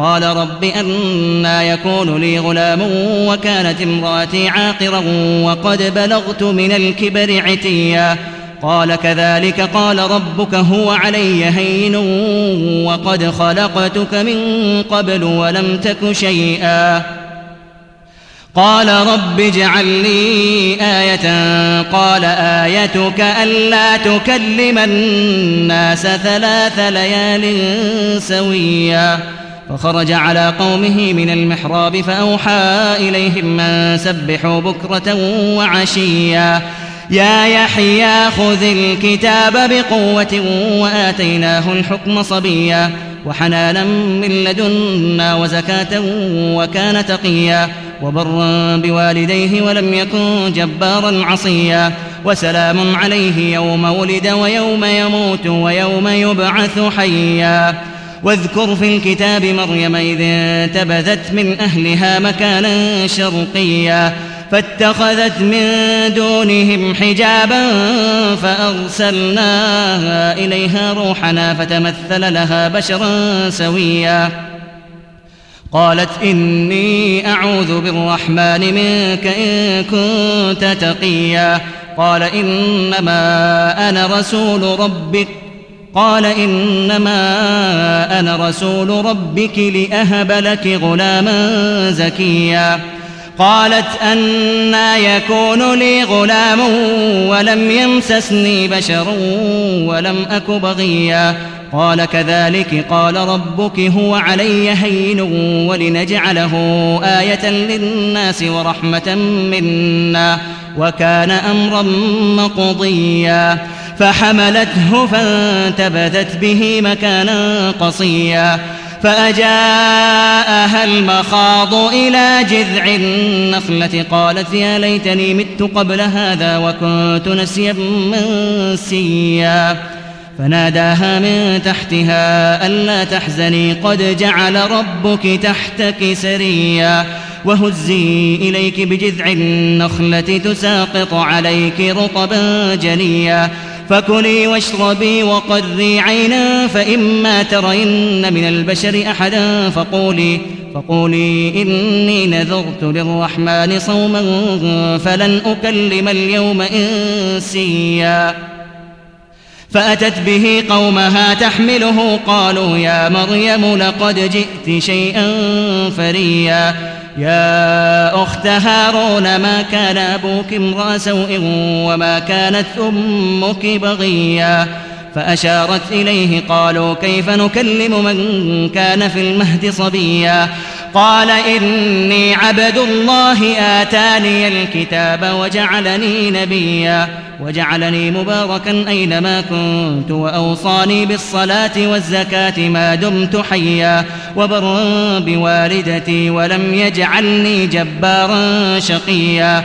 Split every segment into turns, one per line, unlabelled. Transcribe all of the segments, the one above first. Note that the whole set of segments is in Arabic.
قال رب أنا يكون لي غلام وكانت امرأتي عاقرا وقد بلغت من الكبر عتيا. قال كذلك قال ربك هو علي هين وقد خلقتك من قبل ولم تك شيئا. قال رب اجعل لي آية. قال آيتك ألا تكلم الناس ثلاث ليال سويا. فخرج على قومه من المحراب فأوحى إليهم من سبحوا بكرة وعشيا. يا يحيى خذ الكتاب بقوة وآتيناه الحكم صبيا. وحنانا من لدنا وزكاة وكان تقيا. وبرا بوالديه ولم يكن جبارا عصيا. وسلام عليه يوم ولد ويوم يموت ويوم يبعث حيا. واذكر في الكتاب مريم إذ انتبذت من أهلها مكانا شرقيا فاتخذت من دونهم حجابا فأرسلنا إليها روحنا فتمثل لها بشرا سويا. قالت إني أعوذ بالرحمن منك إن كنت تقيا. قال إنما أنا رسول ربك قال إنما أنا رسول ربك لأهب لك غلاما زكيا. قالت أنا يكون لي غلام ولم يمسسني بشر ولم أك بغيا. قال كذلك قال ربك هو علي هين ولنجعله آية للناس ورحمة منا وكان أمرا مقضيا. فحملته فانتبذت به مكانا قصيا فأجاءها المخاض إلى جذع النخلة قالت يا ليتني مت قبل هذا وكنت نسيا منسيا فناداها من تحتها ألا تحزني قد جعل ربك تحتك سريا وهزي إليك بجذع النخلة تساقط عليك رطبا جنيا فكلي واشربي وقري عينا فإما ترين من البشر أحدا فقولي فقولي إني نذرت للرحمن صوما فلن أكلم اليوم إنسيا. فأتت به قومها تحمله قالوا يا مريم لقد جئت شيئا فريا. يا أخت هارون ما كان أبوك امرأ سوء وما كانت أمك بغيا فأشارت إليه قالوا كيف نكلم من كان في المهد صبيا؟ قال إني عبد الله آتاني الكتاب وجعلني نبيا وجعلني مباركا أينما كنت وأوصاني بالصلاة والزكاة ما دمت حيا وبرا بوالدتي ولم يجعلني جبارا شقيا.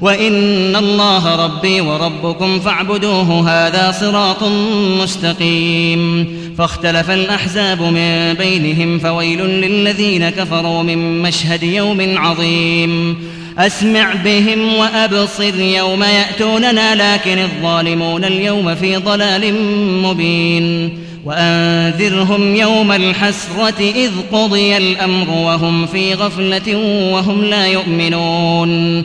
وإن الله ربي وربكم فاعبدوه هذا صراط مستقيم. فاختلف الأحزاب من بينهم فويل للذين كفروا من مشهد يوم عظيم. أسمع بهم وأبصر يوم يأتوننا لكن الظالمون اليوم في ضلال مبين. وأنذرهم يوم الحسرة إذ قضي الأمر وهم في غفلة وهم لا يؤمنون.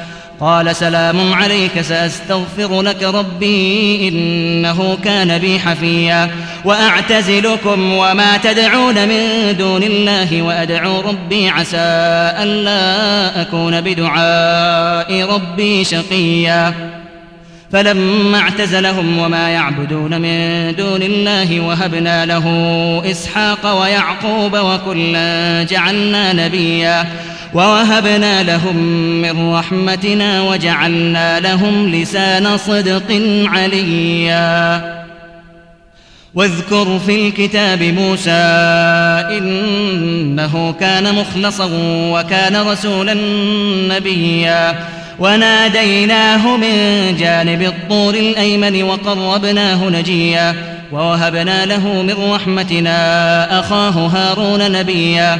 قال سلام عليك سأستغفر لك ربي إنه كان بي حفيا. وأعتزلكم وما تدعون من دون الله وأدعو ربي عسى ألا أكون بدعاء ربي شقيا. فلما اعتزلهم وما يعبدون من دون الله وهبنا له إسحاق ويعقوب وكلا جعلنا نبيا. ووهبنا لهم من رحمتنا وجعلنا لهم لسان صدق عليا. واذكر في الكتاب موسى إنه كان مخلصا وكان رسولا نبيا. وناديناه من جانب الطور الأيمن وقربناه نجيا. ووهبنا له من رحمتنا أخاه هارون نبيا.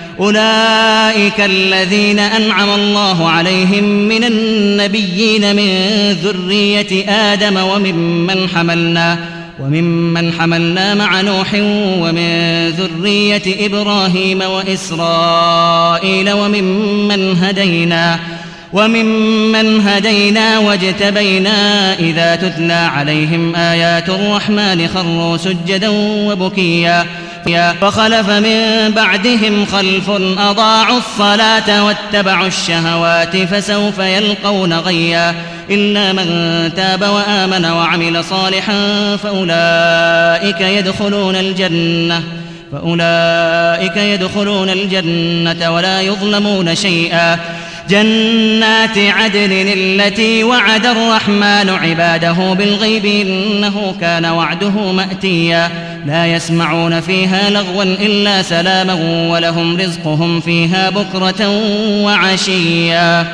أولئك الذين أنعم الله عليهم من النبيين من ذرية آدم وممن حملنا وممن حملنا مع نوح ومن ذرية إبراهيم وإسرائيل وممن هدينا وممن هدينا واجتبينا إذا تتلى عليهم آيات الرحمن خروا سجدا وبكيا. فخلف من بعدهم خلف أضاعوا الصلاة واتبعوا الشهوات فسوف يلقون غيا. إلا من تاب وآمن وعمل صالحا فأولئك يدخلون الجنة. فأولئك يدخلون الجنة ولا يظلمون شيئا. جنات عدن التي وعد الرحمن عباده بالغيب إنه كان وعده مأتيا. لا يسمعون فيها لغوا إلا سلاما ولهم رزقهم فيها بكرة وعشيا.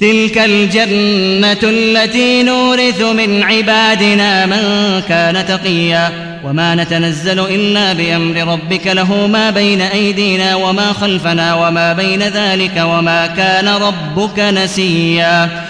تلك الجنة التي نورث من عبادنا من كان تقيا. وما نتنزل إلا بأمر ربك له ما بين أيدينا وما خلفنا وما بين ذلك وما كان ربك نسيا.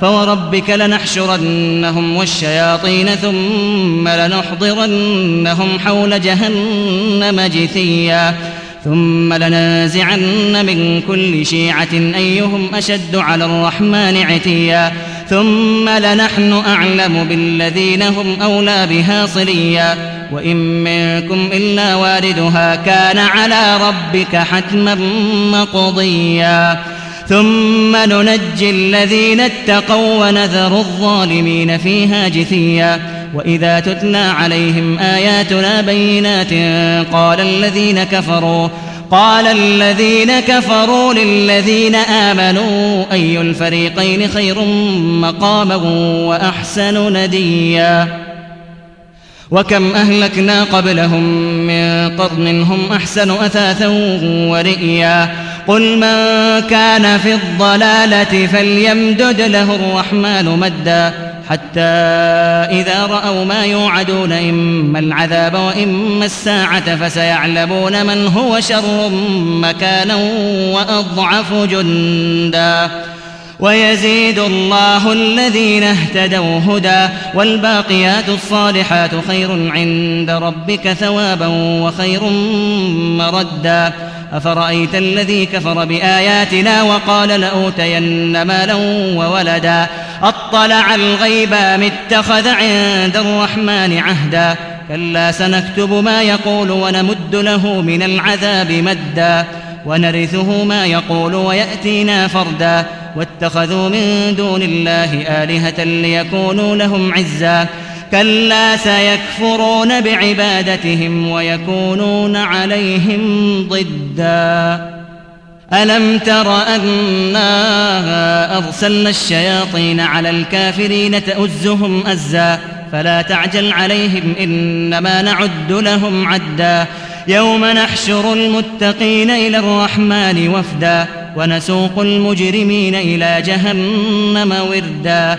فوربك لنحشرنهم والشياطين ثم لنحضرنهم حول جهنم جثيا. ثم لننزعن من كل شيعة أيهم أشد على الرحمن عتيا. ثم لنحن أعلم بالذين هم أولى بها صليا. وإن منكم إلا واردها كان على ربك حتما مقضيا. ثم ننجي الذين اتقوا ونذر الظالمين فيها جثيا. وإذا تتلى عليهم آياتنا بينات قال الذين كفروا قال الذين كفروا للذين آمنوا أي الفريقين خير مقاما وأحسن نديا؟ وكم أهلكنا قبلهم من قرن هم أحسن أثاثا ورئيا. قل من كان في الضلالة فليمدد له الرحمن مدا حتى إذا رأوا ما يوعدون إما العذاب وإما الساعة فسيعلمون من هو شر مكانا وأضعف جندا. ويزيد الله الذين اهتدوا هدى والباقيات الصالحات خير عند ربك ثوابا وخير مردا. أفرأيت الذي كفر بآياتنا وقال لأوتين مالا وولدا؟ أطلع الغيب أم اتخذ عند الرحمن عهدا؟ كلا سنكتب ما يقول ونمد له من العذاب مدا. ونرثه ما يقول ويأتينا فردا. واتخذوا من دون الله آلهة ليكونوا لهم عزا. كلا سيكفرون بعبادتهم ويكونون عليهم ضدا. ألم تر أنا أرسلنا الشياطين على الكافرين تؤزهم أزا؟ فلا تعجل عليهم إنما نعد لهم عدا. يوم نحشر المتقين إلى الرحمن وفدا ونسوق المجرمين إلى جهنم وردا.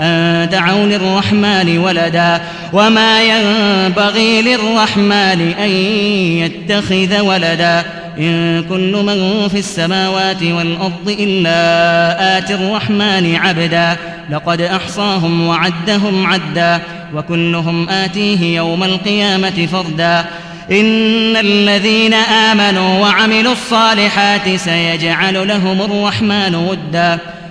أن دعوا للرحمن ولدا وما ينبغي للرحمن أن يتخذ ولدا إن كل من في السماوات والأرض إلا آتي الرحمن عبدا لقد أحصاهم وعدهم عدا وكلهم آتيه يوم القيامة فردا إن الذين آمنوا وعملوا الصالحات سيجعل لهم الرحمن ودا